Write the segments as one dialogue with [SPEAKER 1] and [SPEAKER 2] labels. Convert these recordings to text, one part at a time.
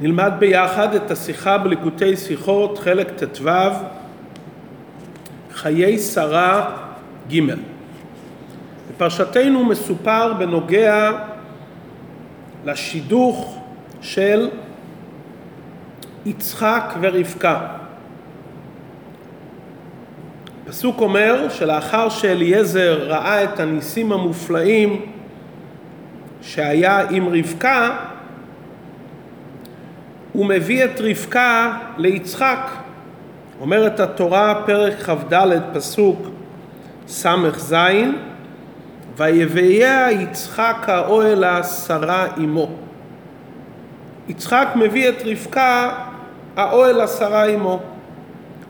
[SPEAKER 1] נלמד ביחד את השיחה בליקוטי שיחות, חלק ט"ו, חיי שרה ג'. בפרשתנו מסופר בנוגע לשידוך של יצחק ורבקה. הפסוק אומר שלאחר שאליעזר ראה את הניסים המופלאים שהיה עם רבקה, הוא מביא את רבקה ליצחק. אומרת התורה, פרק כ"ד, פסוק ס"ז, ויביאה יצחק האוהלה שרה אמו. יצחק מביא את רבקה האוהל השרה עמו.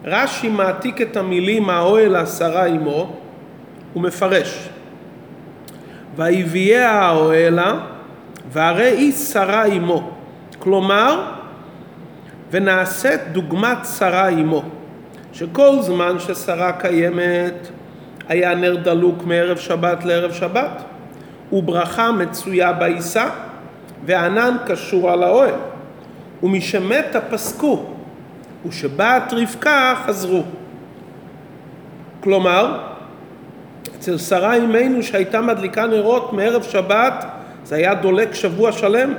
[SPEAKER 1] רש"י מעתיק את המילים האוהל השרה עמו ומפרש ויביאה האוהלה והרי היא שרה עמו כלומר ונעשית דוגמת שרה עמו שכל זמן ששרה קיימת היה נר דלוק מערב שבת לערב שבת וברכה מצויה בעיסה וענן קשור על האוהל ומשמתה פסקו ושבאת רבקה חזרו. כלומר, אצל שרה אימנו שהייתה מדליקה נרות מערב שבת, זה היה דולק שבוע שלם.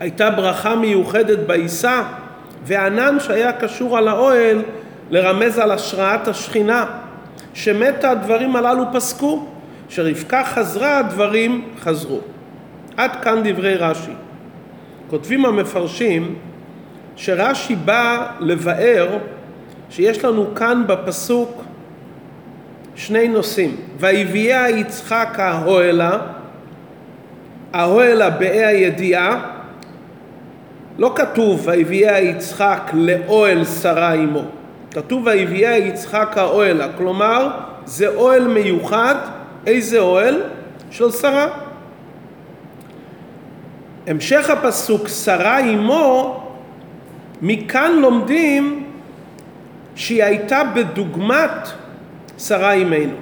[SPEAKER 1] הייתה ברכה מיוחדת בעיסה, וענן שהיה קשור על האוהל לרמז על השראת השכינה. שמתה הדברים הללו פסקו, שרבקה חזרה הדברים חזרו. עד כאן דברי רש"י. כותבים המפרשים שרש"י בא לבאר שיש לנו כאן בפסוק שני נושאים. ויביאה יצחק האוהלה, האוהלה באי הידיעה, לא כתוב ויביאה יצחק לאוהל שרה עמו, כתוב ויביאה יצחק האוהלה, כלומר זה אוהל מיוחד, איזה אוהל? של שרה. המשך הפסוק שרה עמו מכאן לומדים שהיא הייתה בדוגמת שרה אימנו.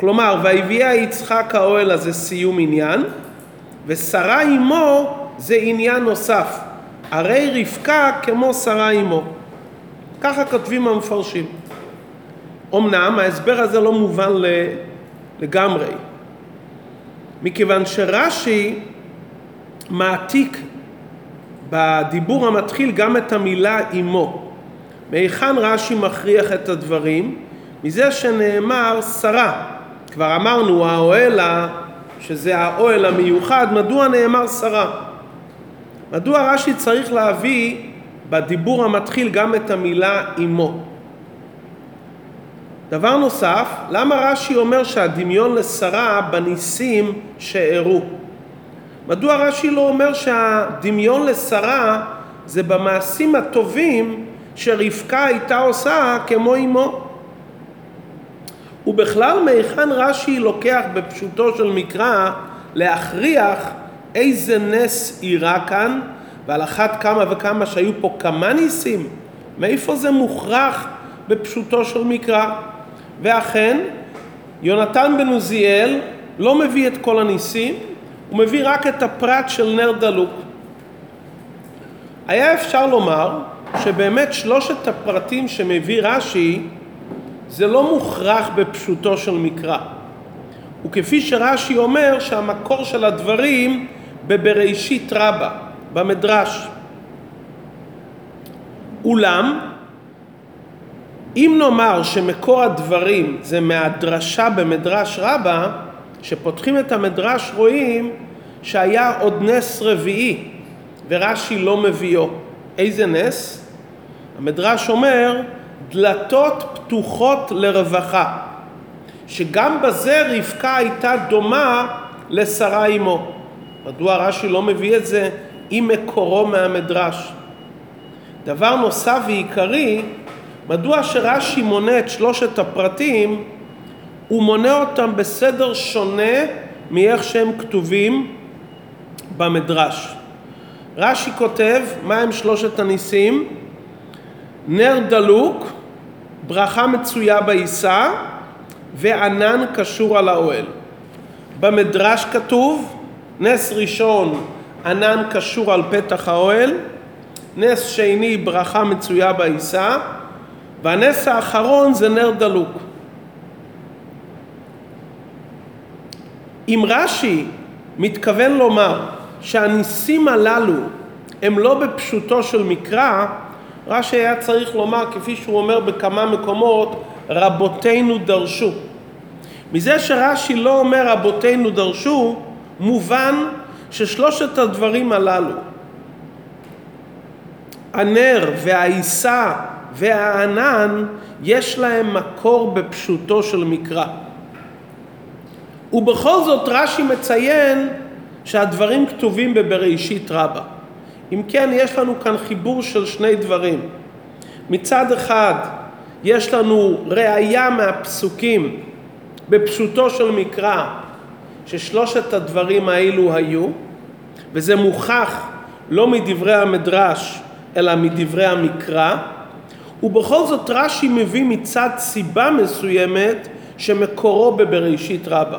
[SPEAKER 1] כלומר, ויביאה יצחק האוהל הזה סיום עניין, ושרה אימו זה עניין נוסף. הרי רבקה כמו שרה אימו. ככה כותבים המפרשים. אמנם ההסבר הזה לא מובן לגמרי, מכיוון שרש"י מעתיק בדיבור המתחיל גם את המילה אמו. מהיכן רש"י מכריח את הדברים? מזה שנאמר שרה. כבר אמרנו האוהלה, שזה האוהל המיוחד, מדוע נאמר שרה? מדוע רש"י צריך להביא בדיבור המתחיל גם את המילה אמו? דבר נוסף, למה רש"י אומר שהדמיון לשרה בניסים שאירעו? מדוע רש"י לא אומר שהדמיון לשרה זה במעשים הטובים שרבקה הייתה עושה כמו אמו? ובכלל מהיכן רש"י לוקח בפשוטו של מקרא להכריח איזה נס אירע כאן ועל אחת כמה וכמה שהיו פה כמה ניסים? מאיפה זה מוכרח בפשוטו של מקרא? ואכן יונתן בן עוזיאל לא מביא את כל הניסים הוא מביא רק את הפרט של נר דלוק. היה אפשר לומר שבאמת שלושת הפרטים שמביא רש"י זה לא מוכרח בפשוטו של מקרא. וכפי שרש"י אומר שהמקור של הדברים בבראשית רבה, במדרש. אולם, אם נאמר שמקור הדברים זה מהדרשה במדרש רבה, כשפותחים את המדרש רואים שהיה עוד נס רביעי ורש"י לא מביאו. איזה נס? המדרש אומר דלתות פתוחות לרווחה, שגם בזה רבקה הייתה דומה לשרה אמו. מדוע רש"י לא מביא את זה עם מקורו מהמדרש? דבר נוסף ועיקרי, מדוע שרש"י מונה את שלושת הפרטים הוא מונה אותם בסדר שונה מאיך שהם כתובים במדרש. רש"י כותב, מהם שלושת הניסים? נר דלוק, ברכה מצויה בעיסה וענן קשור על האוהל. במדרש כתוב, נס ראשון ענן קשור על פתח האוהל, נס שני ברכה מצויה בעיסה, והנס האחרון זה נר דלוק. אם רש"י מתכוון לומר שהניסים הללו הם לא בפשוטו של מקרא, רש"י היה צריך לומר, כפי שהוא אומר בכמה מקומות, רבותינו דרשו. מזה שרש"י לא אומר רבותינו דרשו, מובן ששלושת הדברים הללו, הנר והעיסה והענן, יש להם מקור בפשוטו של מקרא. ובכל זאת רש"י מציין שהדברים כתובים בבראשית רבה. אם כן, יש לנו כאן חיבור של שני דברים. מצד אחד, יש לנו ראייה מהפסוקים בפשוטו של מקרא ששלושת הדברים האלו היו, וזה מוכח לא מדברי המדרש אלא מדברי המקרא, ובכל זאת רש"י מביא מצד סיבה מסוימת שמקורו בבראשית רבה.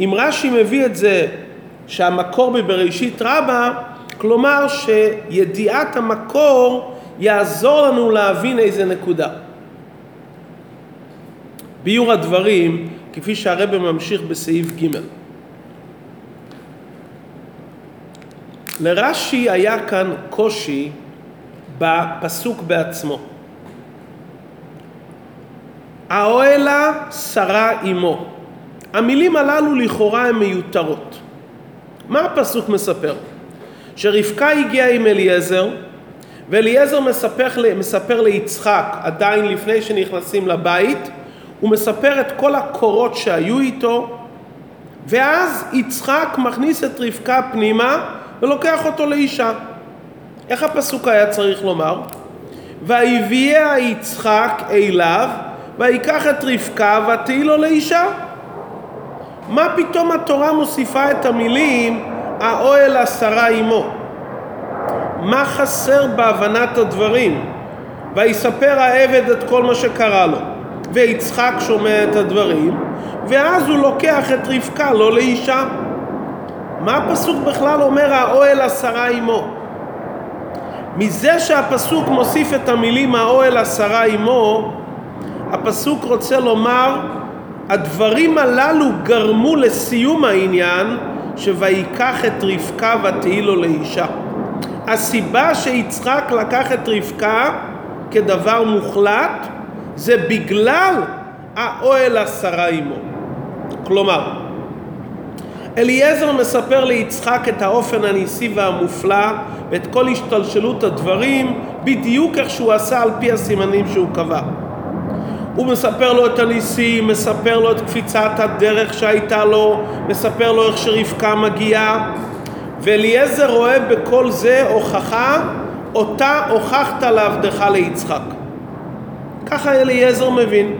[SPEAKER 1] אם רש"י מביא את זה שהמקור בבראשית רבה, כלומר שידיעת המקור יעזור לנו להבין איזה נקודה. ביור הדברים, כפי שהרבא ממשיך בסעיף ג' לרש"י היה כאן קושי בפסוק בעצמו. האוהלה שרה עמו. המילים הללו לכאורה הן מיותרות. מה הפסוק מספר? שרבקה הגיעה עם אליעזר, ואליעזר מספר, מספר ליצחק, עדיין לפני שנכנסים לבית, הוא מספר את כל הקורות שהיו איתו, ואז יצחק מכניס את רבקה פנימה ולוקח אותו לאישה. איך הפסוק היה צריך לומר? ויביאה יצחק אליו, ויקח את רבקה ותהי לו לאישה. מה פתאום התורה מוסיפה את המילים האוהל השרה עמו? מה חסר בהבנת הדברים? ויספר העבד את כל מה שקרה לו. ויצחק שומע את הדברים, ואז הוא לוקח את רבקה לא לאישה. מה הפסוק בכלל אומר האוהל השרה עמו? מזה שהפסוק מוסיף את המילים האוהל השרה עמו, הפסוק רוצה לומר הדברים הללו גרמו לסיום העניין שויקח את רבקה ותהי לו לאישה. הסיבה שיצחק לקח את רבקה כדבר מוחלט זה בגלל האוהל השרה עמו. כלומר, אליעזר מספר ליצחק את האופן הניסי והמופלא ואת כל השתלשלות הדברים בדיוק איך שהוא עשה על פי הסימנים שהוא קבע. הוא מספר לו את הניסים, מספר לו את קפיצת הדרך שהייתה לו, מספר לו איך שרבקה מגיעה, ואליעזר רואה בכל זה הוכחה, אותה הוכחת לעבדך ליצחק. ככה אליעזר מבין.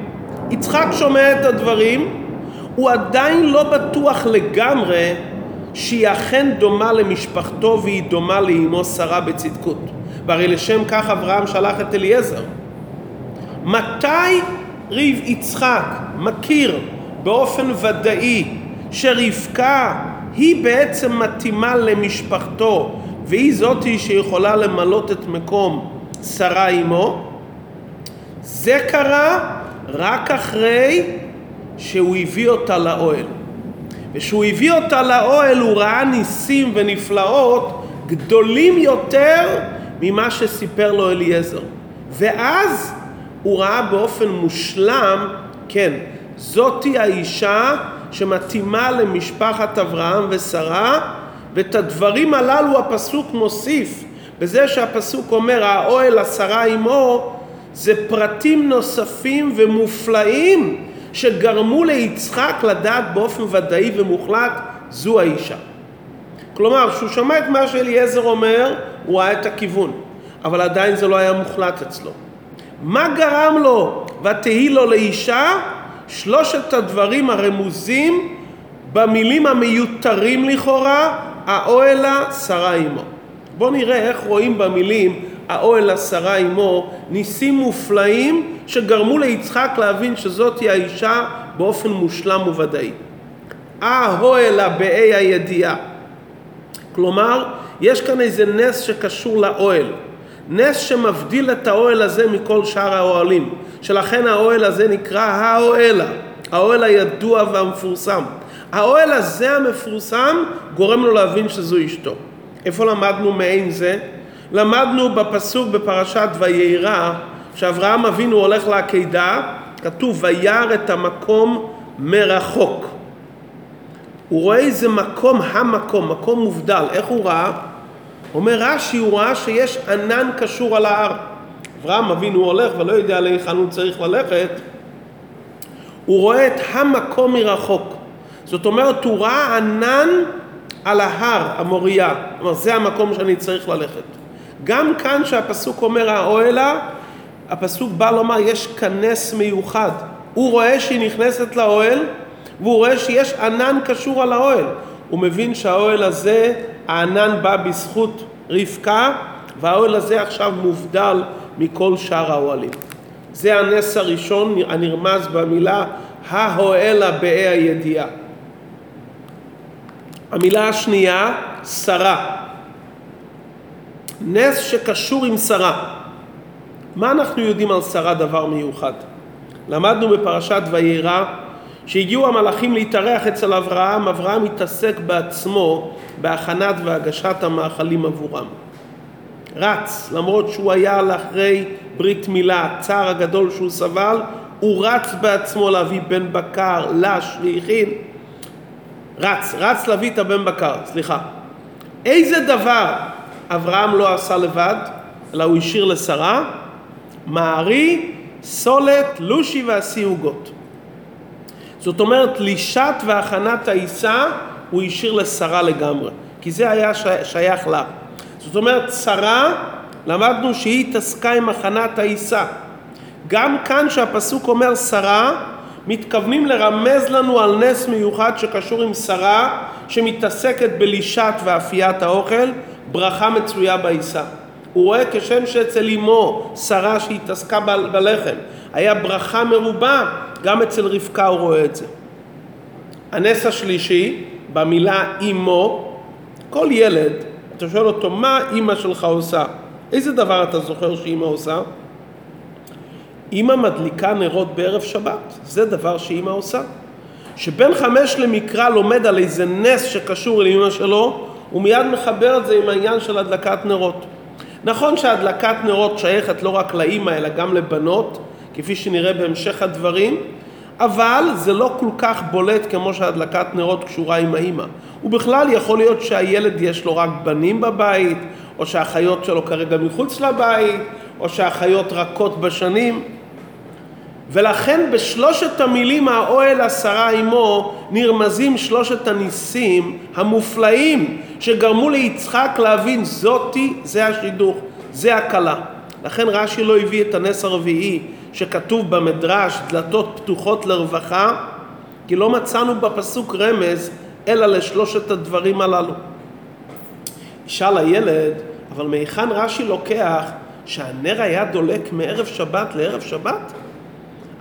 [SPEAKER 1] יצחק שומע את הדברים, הוא עדיין לא בטוח לגמרי שהיא אכן דומה למשפחתו והיא דומה לאמו שרה בצדקות. והרי לשם כך אברהם שלח את אליעזר. מתי ריב יצחק מכיר באופן ודאי שרבקה היא בעצם מתאימה למשפחתו והיא זאתי שיכולה למלות את מקום שרה עמו, זה קרה רק אחרי שהוא הביא אותה לאוהל. וכשהוא הביא אותה לאוהל הוא ראה ניסים ונפלאות גדולים יותר ממה שסיפר לו אליעזר. ואז הוא ראה באופן מושלם, כן, זאתי האישה שמתאימה למשפחת אברהם ושרה, ואת הדברים הללו הפסוק מוסיף בזה שהפסוק אומר האוהל השרה עמו זה פרטים נוספים ומופלאים שגרמו ליצחק לדעת באופן ודאי ומוחלט זו האישה. כלומר, כשהוא שמע את מה שאליעזר אומר, הוא ראה את הכיוון, אבל עדיין זה לא היה מוחלט אצלו. מה גרם לו ותהי לו לאישה? שלושת הדברים הרמוזים במילים המיותרים לכאורה, האוהלה שרה עמו. בואו נראה איך רואים במילים האוהל שרה עמו ניסים מופלאים שגרמו ליצחק להבין שזאת היא האישה באופן מושלם וודאי. האוהלה באי הידיעה. כלומר, יש כאן איזה נס שקשור לאוהל. נס שמבדיל את האוהל הזה מכל שאר האוהלים. שלכן האוהל הזה נקרא האוהלה, האוהל הידוע והמפורסם. האוהל הזה המפורסם גורם לו להבין שזו אשתו. איפה למדנו מעין זה? למדנו בפסוק בפרשת ויירא, שאברהם אבינו הולך לעקידה, כתוב וירא את המקום מרחוק. הוא רואה איזה מקום, המקום, מקום מובדל. איך הוא ראה? אומר רש"י, הוא ראה שיש ענן קשור על ההר. אברהם אבינו הולך ולא יודע להיכן הוא צריך ללכת, הוא רואה את המקום מרחוק. זאת אומרת, הוא ראה ענן על ההר, המוריה. כלומר, זה המקום שאני צריך ללכת. גם כאן שהפסוק אומר האוהלה, הפסוק בא לומר יש כאן נס מיוחד. הוא רואה שהיא נכנסת לאוהל, והוא רואה שיש ענן קשור על האוהל. הוא מבין שהאוהל הזה, הענן בא בזכות רבקה, והאוהל הזה עכשיו מובדל מכל שאר האוהלים. זה הנס הראשון הנרמז במילה ההועלה באי הידיעה. המילה השנייה, שרה. נס שקשור עם שרה. מה אנחנו יודעים על שרה דבר מיוחד? למדנו בפרשת ויירא שהגיעו המלאכים להתארח אצל אברהם, אברהם התעסק בעצמו בהכנת והגשת המאכלים עבורם. רץ, למרות שהוא היה לאחרי ברית מילה, הצער הגדול שהוא סבל, הוא רץ בעצמו להביא בן בקר, לש והכין. רץ, רץ להביא את הבן בקר, סליחה. איזה דבר אברהם לא עשה לבד, אלא הוא השאיר לשרה? מערי, סולת, לושי ועשי עוגות. זאת אומרת, לישת והכנת העיסה הוא השאיר לשרה לגמרי, כי זה היה שייך לה. זאת אומרת, שרה, למדנו שהיא התעסקה עם הכנת העיסה. גם כאן שהפסוק אומר שרה, מתכוונים לרמז לנו על נס מיוחד שקשור עם שרה שמתעסקת בלישת ואפיית האוכל, ברכה מצויה בעיסה. הוא רואה כשם שאצל אמו, שרה שהתעסקה בלחם, היה ברכה מרובה, גם אצל רבקה הוא רואה את זה. הנס השלישי, במילה אמו, כל ילד, אתה שואל אותו, מה אימא שלך עושה? איזה דבר אתה זוכר שאימא עושה? אימא מדליקה נרות בערב שבת, זה דבר שאימא עושה. שבן חמש למקרא לומד על איזה נס שקשור לאימא שלו, הוא מיד מחבר את זה עם העניין של הדלקת נרות. נכון שהדלקת נרות שייכת לא רק לאימא אלא גם לבנות, כפי שנראה בהמשך הדברים, אבל זה לא כל כך בולט כמו שהדלקת נרות קשורה עם האימא. ובכלל יכול להיות שהילד יש לו רק בנים בבית, או שהאחיות שלו כרגע מחוץ לבית, או שהאחיות רכות בשנים. ולכן בשלושת המילים האוהל עשרה עמו נרמזים שלושת הניסים המופלאים שגרמו ליצחק להבין זאתי, זה השידוך, זה הכלה. לכן רש"י לא הביא את הנס הרביעי שכתוב במדרש דלתות פתוחות לרווחה כי לא מצאנו בפסוק רמז אלא לשלושת הדברים הללו. ישאל הילד, אבל מהיכן רש"י לוקח שהנר היה דולק מערב שבת לערב שבת?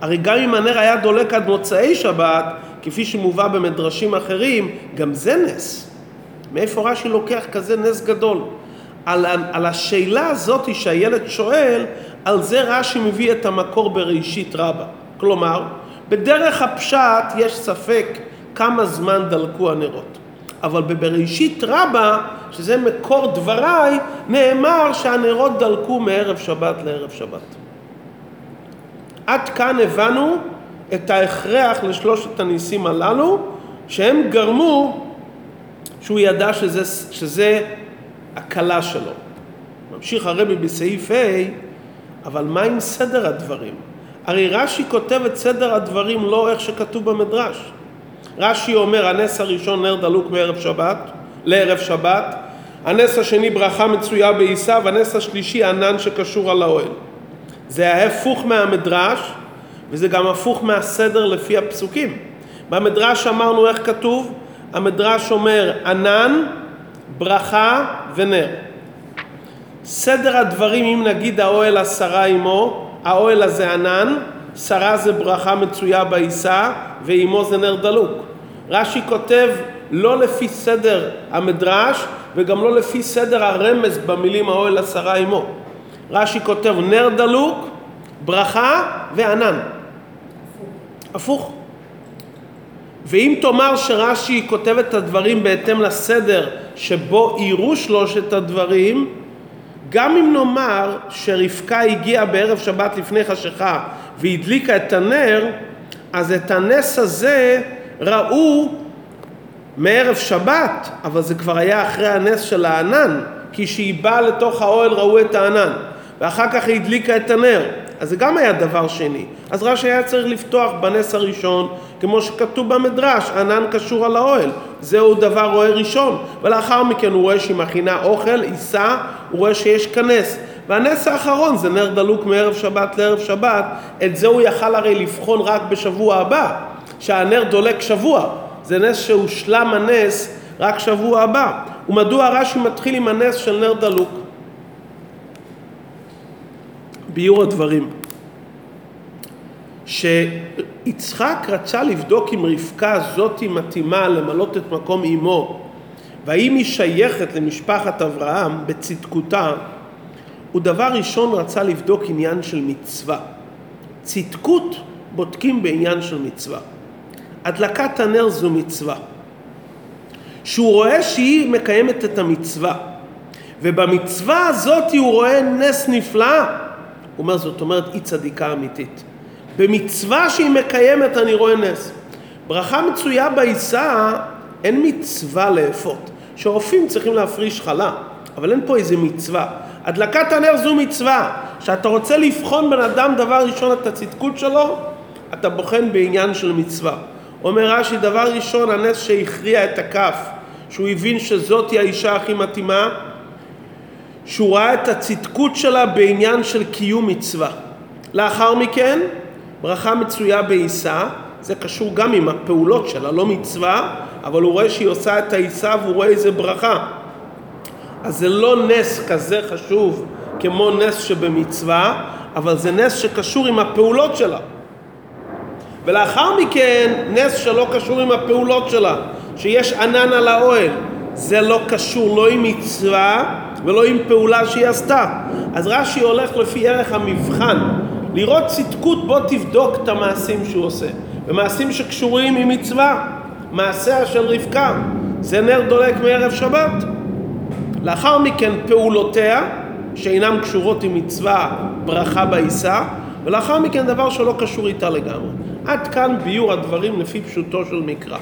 [SPEAKER 1] הרי גם אם הנר היה דולק עד מוצאי שבת, כפי שמובא במדרשים אחרים, גם זה נס. מאיפה רש"י לוקח כזה נס גדול? על, על השאלה הזאת שהילד שואל, על זה רש"י מביא את המקור בראשית רבה. כלומר, בדרך הפשט יש ספק כמה זמן דלקו הנרות. אבל בבראשית רבה, שזה מקור דבריי, נאמר שהנרות דלקו מערב שבת לערב שבת. עד כאן הבנו את ההכרח לשלושת הניסים הללו, שהם גרמו שהוא ידע שזה, שזה הקלה שלו. ממשיך הרבי בסעיף ה', אבל מה עם סדר הדברים? הרי רש"י כותב את סדר הדברים לא איך שכתוב במדרש. רש"י אומר הנס הראשון נר דלוק מערב שבת, לערב שבת, הנס השני ברכה מצויה בעיסה והנס השלישי ענן שקשור על האוהל. זה ההפוך מהמדרש וזה גם הפוך מהסדר לפי הפסוקים. במדרש אמרנו איך כתוב? המדרש אומר ענן, ברכה ונר. סדר הדברים אם נגיד האוהל השרה עמו, האוהל הזה ענן, שרה זה ברכה מצויה בעיסה ועמו זה נר דלוק. רש"י כותב לא לפי סדר המדרש וגם לא לפי סדר הרמז במילים האוהל עשרה עמו. רש"י כותב נר דלוק, ברכה וענן. הפוך. ואם תאמר שרש"י כותב את הדברים בהתאם לסדר שבו אירו שלושת הדברים, גם אם נאמר שרבקה הגיעה בערב שבת לפני חשיכה והדליקה את הנר, אז את הנס הזה ראו מערב שבת, אבל זה כבר היה אחרי הנס של הענן, כי כשהיא באה לתוך האוהל ראו את הענן, ואחר כך היא הדליקה את הנר. אז זה גם היה דבר שני. אז רש"י היה צריך לפתוח בנס הראשון, כמו שכתוב במדרש, ענן קשור על האוהל. זהו דבר רואה ראשון. ולאחר מכן הוא רואה שהיא מכינה אוכל, עיסה, הוא רואה שיש כנס. והנס האחרון זה נר דלוק מערב שבת לערב שבת, את זה הוא יכל הרי לבחון רק בשבוע הבא, שהנר דולק שבוע. זה נס שהושלם הנס רק שבוע הבא. ומדוע רש"י מתחיל עם הנס של נר דלוק? ביור הדברים. שיצחק רצה לבדוק אם רבקה זאתי מתאימה למלות את מקום אמו והאם היא שייכת למשפחת אברהם בצדקותה, הוא דבר ראשון רצה לבדוק עניין של מצווה. צדקות בודקים בעניין של מצווה. הדלקת הנר זו מצווה. שהוא רואה שהיא מקיימת את המצווה, ובמצווה הזאת הוא רואה נס נפלא, אומר זאת אומרת היא צדיקה אמיתית. במצווה שהיא מקיימת אני רואה נס. ברכה מצויה בעיסה, אין מצווה לאפות. שרופאים צריכים להפריש חלה, אבל אין פה איזה מצווה. הדלקת הנר זו מצווה. כשאתה רוצה לבחון בן אדם דבר ראשון את הצדקות שלו, אתה בוחן בעניין של מצווה. אומר רש"י, דבר ראשון, הנס שהכריע את הכף, שהוא הבין שזאתי האישה הכי מתאימה, שהוא ראה את הצדקות שלה בעניין של קיום מצווה. לאחר מכן, ברכה מצויה בעיסה, זה קשור גם עם הפעולות שלה, לא מצווה, אבל הוא רואה שהיא עושה את העיסה והוא רואה איזה ברכה. אז זה לא נס כזה חשוב כמו נס שבמצווה, אבל זה נס שקשור עם הפעולות שלה. ולאחר מכן, נס שלא קשור עם הפעולות שלה, שיש ענן על האוהל. זה לא קשור לא עם מצווה ולא עם פעולה שהיא עשתה. אז רש"י הולך לפי ערך המבחן. לראות צדקות, בוא תבדוק את המעשים שהוא עושה. ומעשים שקשורים עם מצווה. מעשיה של רבקה, זה נר דולק מערב שבת. לאחר מכן פעולותיה, שאינן קשורות עם מצווה, ברכה בעיסה, ולאחר מכן דבר שלא קשור איתה לגמרי. עד כאן ביור הדברים לפי פשוטו של מקרא.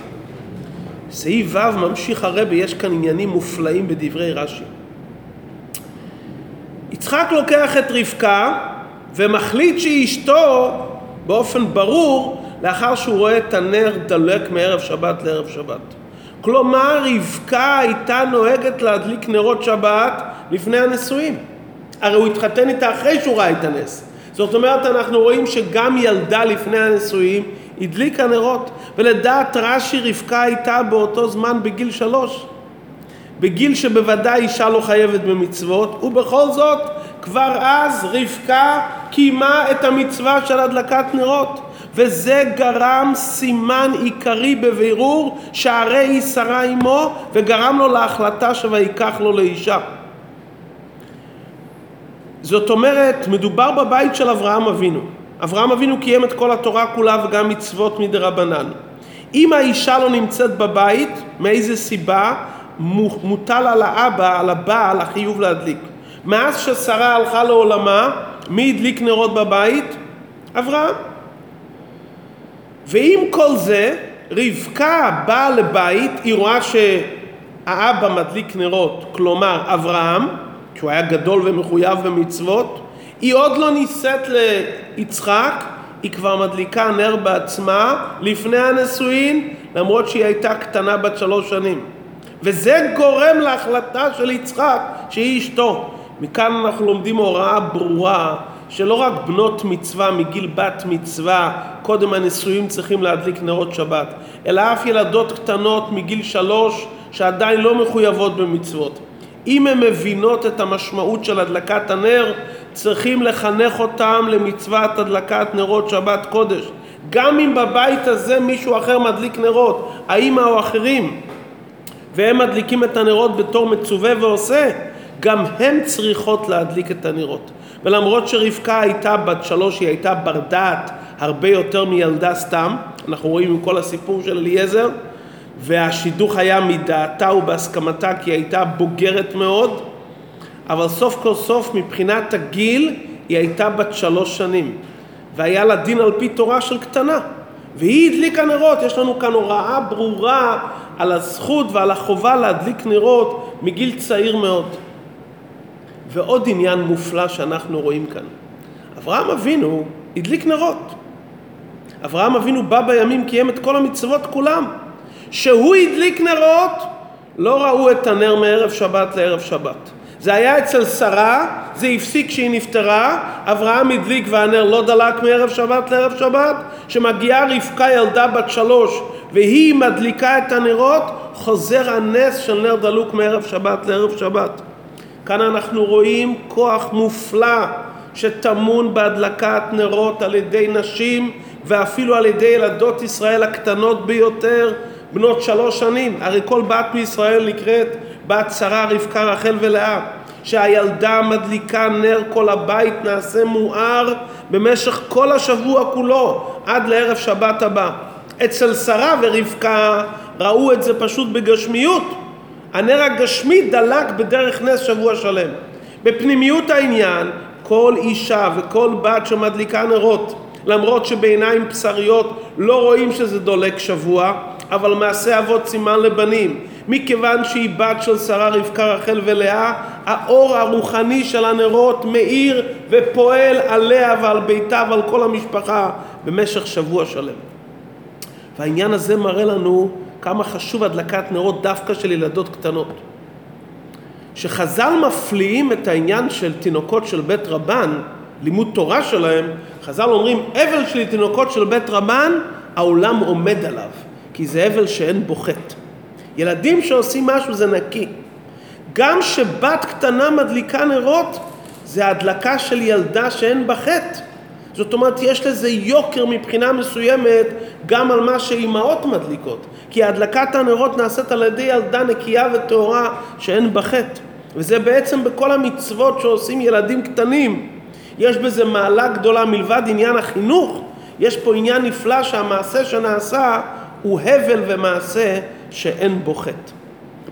[SPEAKER 1] סעיף ו' ממשיך הרבי, יש כאן עניינים מופלאים בדברי רש"י. יצחק לוקח את רבקה ומחליט שהיא אשתו באופן ברור לאחר שהוא רואה את הנר דלק מערב שבת לערב שבת. כלומר, רבקה הייתה נוהגת להדליק נרות שבת לפני הנישואים. הרי הוא התחתן איתה אחרי שהוא ראה את הנס. זאת אומרת, אנחנו רואים שגם ילדה לפני הנישואים הדליקה נרות, ולדעת רש"י רבקה הייתה באותו זמן בגיל שלוש. בגיל שבוודאי אישה לא חייבת במצוות, ובכל זאת כבר אז רבקה קיימה את המצווה של הדלקת נרות. וזה גרם סימן עיקרי בבירור שהרי היא שרה עמו וגרם לו להחלטה שויקח לו לאישה. זאת אומרת, מדובר בבית של אברהם אבינו. אברהם אבינו קיים את כל התורה כולה וגם מצוות מדרבנן. אם האישה לא נמצאת בבית, מאיזה סיבה? מוטל על האבא, על הבעל, החיוב להדליק. מאז ששרה הלכה לעולמה, מי הדליק נרות בבית? אברהם. ועם כל זה, רבקה באה לבית, היא רואה שהאבא מדליק נרות, כלומר אברהם, שהוא היה גדול ומחויב במצוות, היא עוד לא נישאת ליצחק, היא כבר מדליקה נר בעצמה לפני הנישואין, למרות שהיא הייתה קטנה בת שלוש שנים. וזה גורם להחלטה של יצחק שהיא אשתו. מכאן אנחנו לומדים הוראה ברורה שלא רק בנות מצווה מגיל בת מצווה קודם הנישואים צריכים להדליק נרות שבת, אלא אף ילדות קטנות מגיל שלוש שעדיין לא מחויבות במצוות. אם הן מבינות את המשמעות של הדלקת הנר, צריכים לחנך אותם למצוות הדלקת נרות שבת קודש. גם אם בבית הזה מישהו אחר מדליק נרות, האמא או אחרים, והם מדליקים את הנרות בתור מצווה ועושה, גם הן צריכות להדליק את הנרות. ולמרות שרבקה הייתה בת שלוש, היא הייתה בר דעת הרבה יותר מילדה סתם, אנחנו רואים עם כל הסיפור של אליעזר, והשידוך היה מדעתה ובהסכמתה כי היא הייתה בוגרת מאוד, אבל סוף כל סוף מבחינת הגיל היא הייתה בת שלוש שנים, והיה לה דין על פי תורה של קטנה, והיא הדליקה נרות, יש לנו כאן הוראה ברורה על הזכות ועל החובה להדליק נרות מגיל צעיר מאוד. ועוד עניין מופלא שאנחנו רואים כאן. אברהם אבינו הדליק נרות. אברהם אבינו בא בימים, קיים את כל המצוות כולם. שהוא הדליק נרות, לא ראו את הנר מערב שבת לערב שבת. זה היה אצל שרה, זה הפסיק כשהיא נפטרה, אברהם הדליק והנר לא דלק מערב שבת לערב שבת, שמגיעה רבקה ילדה בת שלוש והיא מדליקה את הנרות, חוזר הנס של נר דלוק מערב שבת לערב שבת. כאן אנחנו רואים כוח מופלא שטמון בהדלקת נרות על ידי נשים ואפילו על ידי ילדות ישראל הקטנות ביותר, בנות שלוש שנים. הרי כל בת מישראל נקראת בת שרה, רבקה, רחל ולאה. שהילדה מדליקה נר כל הבית נעשה מואר במשך כל השבוע כולו עד לערב שבת הבא. אצל שרה ורבקה ראו את זה פשוט בגשמיות. הנר הגשמי דלק בדרך נס שבוע שלם. בפנימיות העניין, כל אישה וכל בת שמדליקה נרות, למרות שבעיניים בשריות לא רואים שזה דולק שבוע, אבל מעשה אבות סימן לבנים. מכיוון שהיא בת של שרה רבקה רחל ולאה, האור הרוחני של הנרות מאיר ופועל עליה ועל ביתה ועל כל המשפחה במשך שבוע שלם. והעניין הזה מראה לנו כמה חשוב הדלקת נרות דווקא של ילדות קטנות. שחז"ל מפליאים את העניין של תינוקות של בית רבן, לימוד תורה שלהם, חז"ל אומרים, אבל של תינוקות של בית רבן, העולם עומד עליו, כי זה אבל שאין בו חטא. ילדים שעושים משהו זה נקי. גם שבת קטנה מדליקה נרות, זה הדלקה של ילדה שאין בה חטא. זאת אומרת, יש לזה יוקר מבחינה מסוימת גם על מה שאימהות מדליקות. כי הדלקת הנרות נעשית על ידי ילדה נקייה וטהורה שאין בה חטא. וזה בעצם בכל המצוות שעושים ילדים קטנים. יש בזה מעלה גדולה מלבד עניין החינוך. יש פה עניין נפלא שהמעשה שנעשה הוא הבל ומעשה שאין בו חטא.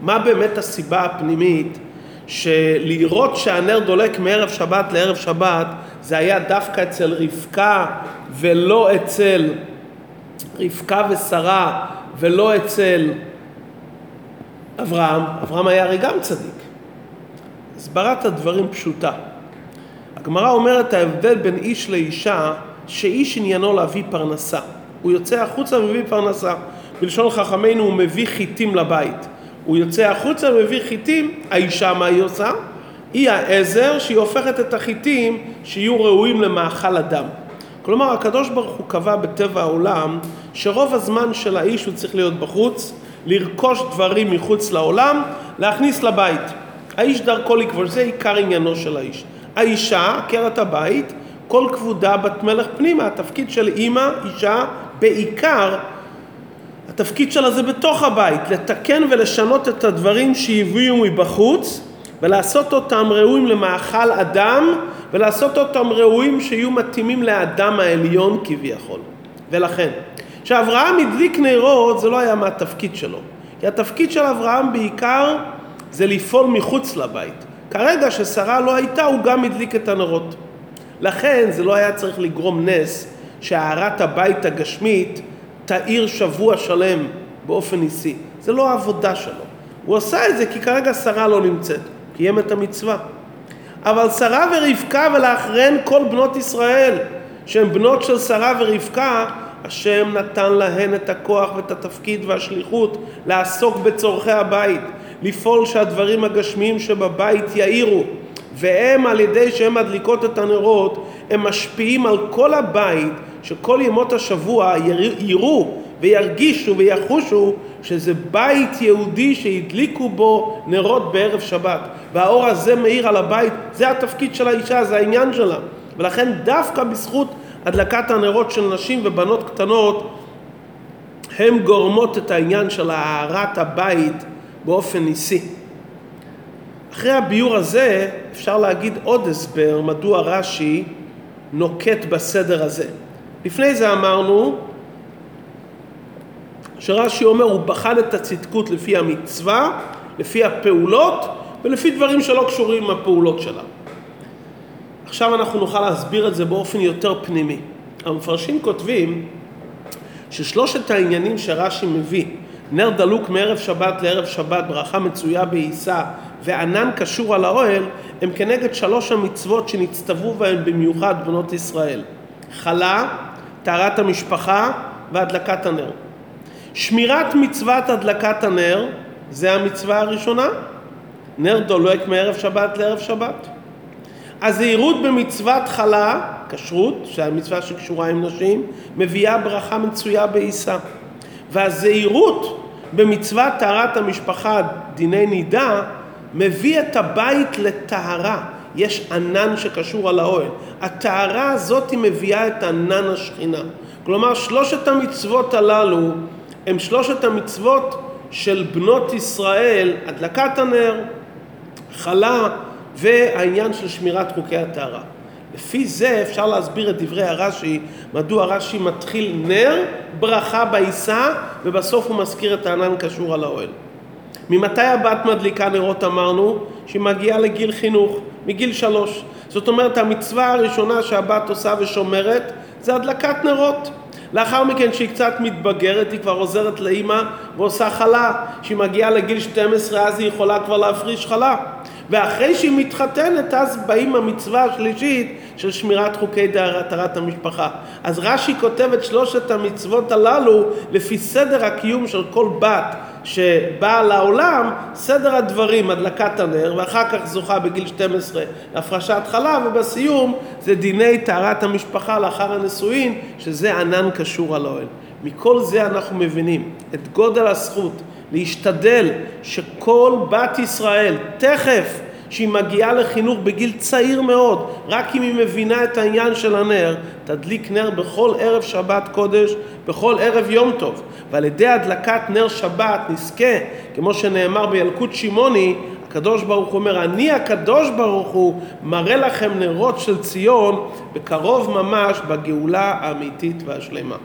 [SPEAKER 1] מה באמת הסיבה הפנימית שלראות שהנר דולק מערב שבת לערב שבת זה היה דווקא אצל רבקה ולא אצל רבקה ושרה ולא אצל אברהם, אברהם היה הרי גם צדיק. הסברת הדברים פשוטה. הגמרא אומרת ההבדל בין איש לאישה, שאיש עניינו להביא פרנסה. הוא יוצא החוצה ומביא פרנסה. בלשון חכמינו הוא מביא חיטים לבית. הוא יוצא החוצה ומביא חיטים, האישה מה היא עושה? היא העזר שהיא הופכת את החיטים שיהיו ראויים למאכל אדם. כלומר, הקדוש ברוך הוא קבע בטבע העולם שרוב הזמן של האיש הוא צריך להיות בחוץ, לרכוש דברים מחוץ לעולם, להכניס לבית. האיש דרכו לכבוש, זה עיקר עניינו של האיש. האישה, עקרת הבית, כל כבודה בת מלך פנימה. התפקיד של אימא, אישה, בעיקר, התפקיד שלה זה בתוך הבית, לתקן ולשנות את הדברים שהביאו מבחוץ ולעשות אותם ראויים למאכל אדם ולעשות אותם ראויים שיהיו מתאימים לאדם העליון כביכול. ולכן, כשאברהם הדליק נרות זה לא היה מהתפקיד שלו, כי התפקיד של אברהם בעיקר זה לפעול מחוץ לבית. כרגע ששרה לא הייתה הוא גם הדליק את הנרות. לכן זה לא היה צריך לגרום נס שהארת הבית הגשמית תאיר שבוע שלם באופן ניסי. זה לא העבודה שלו. הוא עשה את זה כי כרגע שרה לא נמצאת. קיים את המצווה. אבל שרה ורבקה ולאחריהן כל בנות ישראל, שהן בנות של שרה ורבקה, השם נתן להן את הכוח ואת התפקיד והשליחות לעסוק בצורכי הבית, לפעול שהדברים הגשמיים שבבית יאירו. והם על ידי שהן מדליקות את הנרות, הם משפיעים על כל הבית, שכל ימות השבוע יראו וירגישו ויחושו שזה בית יהודי שהדליקו בו נרות בערב שבת והאור הזה מאיר על הבית, זה התפקיד של האישה, זה העניין שלה ולכן דווקא בזכות הדלקת הנרות של נשים ובנות קטנות הן גורמות את העניין של הארת הבית באופן ניסי. אחרי הביור הזה אפשר להגיד עוד הסבר מדוע רש"י נוקט בסדר הזה. לפני זה אמרנו שרש"י אומר הוא בחן את הצדקות לפי המצווה, לפי הפעולות ולפי דברים שלא קשורים עם הפעולות שלה. עכשיו אנחנו נוכל להסביר את זה באופן יותר פנימי. המפרשים כותבים ששלושת העניינים שרש"י מביא, נר דלוק מערב שבת לערב שבת, ברכה מצויה בעיסה וענן קשור על האוהל, הם כנגד שלוש המצוות שנצטוו בהן במיוחד בנות ישראל. חלה, טהרת המשפחה והדלקת הנר. שמירת מצוות הדלקת הנר זה המצווה הראשונה, נר דולק מערב שבת לערב שבת. הזהירות במצוות חלה, כשרות, שהמצווה שקשורה עם נשים, מביאה ברכה מצויה בעיסה. והזהירות במצוות טהרת המשפחה, דיני נידה, מביא את הבית לטהרה. יש ענן שקשור על האוהל. הטהרה הזאת מביאה את ענן השכינה. כלומר, שלושת המצוות הללו הם שלושת המצוות של בנות ישראל, הדלקת הנר, חלה והעניין של שמירת חוקי הטהרה. לפי זה אפשר להסביר את דברי הרש"י, מדוע הרש"י מתחיל נר, ברכה בעיסה, ובסוף הוא מזכיר את הענן קשור על האוהל. ממתי הבת מדליקה נרות אמרנו? שהיא מגיעה לגיל חינוך, מגיל שלוש. זאת אומרת המצווה הראשונה שהבת עושה ושומרת זה הדלקת נרות. לאחר מכן כשהיא קצת מתבגרת היא כבר עוזרת לאימא ועושה חלה. כשהיא מגיעה לגיל 12 אז היא יכולה כבר להפריש חלה. ואחרי שהיא מתחתנת אז באים המצווה השלישית של שמירת חוקי דהרת המשפחה. אז רש"י כותב את שלושת המצוות הללו לפי סדר הקיום של כל בת שבאה לעולם, סדר הדברים, הדלקת הנר, ואחר כך זוכה בגיל 12 להפרשת חלב, ובסיום זה דיני טהרת המשפחה לאחר הנישואין, שזה ענן קשור על האוהל. מכל זה אנחנו מבינים את גודל הזכות להשתדל שכל בת ישראל תכף שהיא מגיעה לחינוך בגיל צעיר מאוד, רק אם היא מבינה את העניין של הנר, תדליק נר בכל ערב שבת קודש, בכל ערב יום טוב. ועל ידי הדלקת נר שבת נזכה, כמו שנאמר בילקוט שמעוני, הקדוש ברוך הוא אומר, אני הקדוש ברוך הוא מראה לכם נרות של ציון בקרוב ממש בגאולה האמיתית והשלמה.